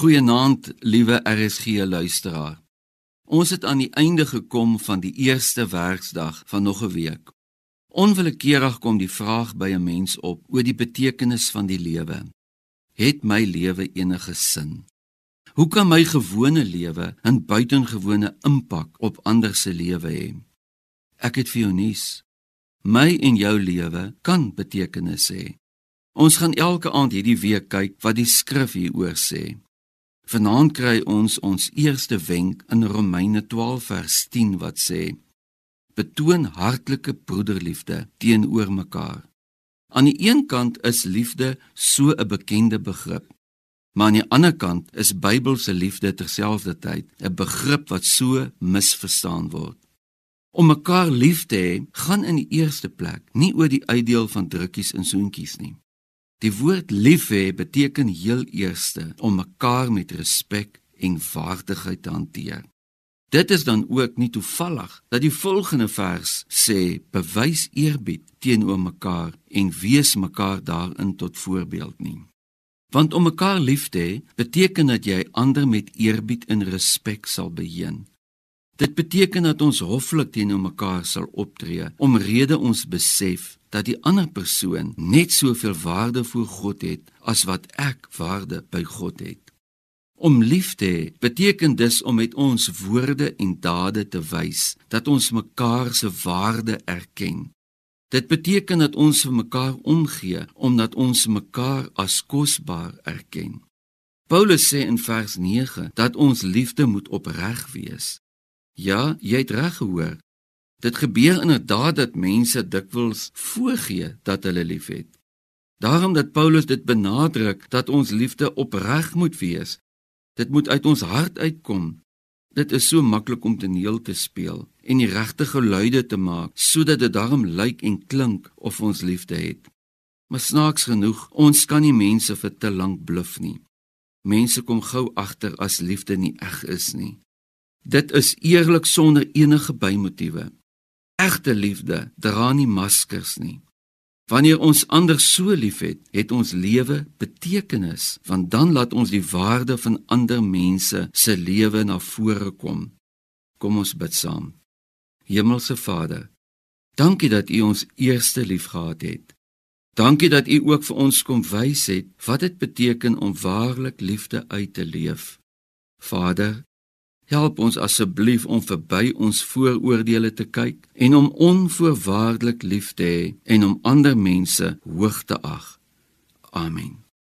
Goeienaand, liewe RSG luisteraar. Ons het aan die einde gekom van die eerste werksdag van nog 'n week. Onwillekeurig kom die vraag by 'n mens op oor die betekenis van die lewe. Het my lewe enige sin? Hoe kan my gewone lewe 'n buitengewone impak op ander se lewe hê? Ek het vir jou nuus. My en jou lewe kan betekenis hê. Ons gaan elke aand hierdie week kyk wat die skrif hieroor sê. Vanaand kry ons ons eerste wenk in Romeine 12 vers 10 wat sê: Betoon hartlike broederliefde teenoor mekaar. Aan die een kant is liefde so 'n bekende begrip, maar aan die ander kant is Bybelse liefde terselfdertyd 'n begrip wat so misverstaan word. Om mekaar lief te hê, gaan in die eerste plek nie oor die uitdeel van drukkies en soentjies nie. Die woord lief hê beteken heel eerste om mekaar met respek en waardigheid te hanteer. Dit is dan ook nie toevallig dat die volgende vers sê bewys eerbied teenoor mekaar en wees mekaar daarin tot voorbeeld nie. Want om mekaar lief te hê beteken dat jy ander met eerbied en respek sal beheer. Dit beteken dat ons hoflik teenoor mekaar sal optree omrede ons besef dat die ander persoon net soveel waarde voor God het as wat ek waarde by God het. Om lief te hê beteken dus om met ons woorde en dade te wys dat ons mekaar se waarde erken. Dit beteken dat ons vir mekaar omgee omdat ons mekaar as kosbaar erken. Paulus sê in vers 9 dat ons liefde moet opreg wees. Ja, jy het reg gehoor. Dit gebeur inderdaad dat mense dikwels voorgee dat hulle liefhet. Daarom dat Paulus dit benadruk dat ons liefde opreg moet wees. Dit moet uit ons hart uitkom. Dit is so maklik om toneel te speel en die regte geluide te maak sodat dit daarom lyk en klink of ons liefde het. Maar snaaks genoeg, ons kan nie mense vir te lank bluf nie. Mense kom gou agter as liefde nie eg is nie. Dit is eerlik sonder enige bymotiewe. Egte liefde dra nie maskers nie. Wanneer ons ander so liefhet, het ons lewe betekenis, want dan laat ons die waarde van ander mense se lewe na vore kom. Kom ons bid saam. Hemelse Vader, dankie dat U ons eerste liefgehad het. Dankie dat U ook vir ons kom wys het wat dit beteken om waarlik liefde uit te leef. Vader, Help ons asseblief om verby ons vooroordeele te kyk en om onvoorwaardelik lief te hê en om ander mense hoog te ag. Amen.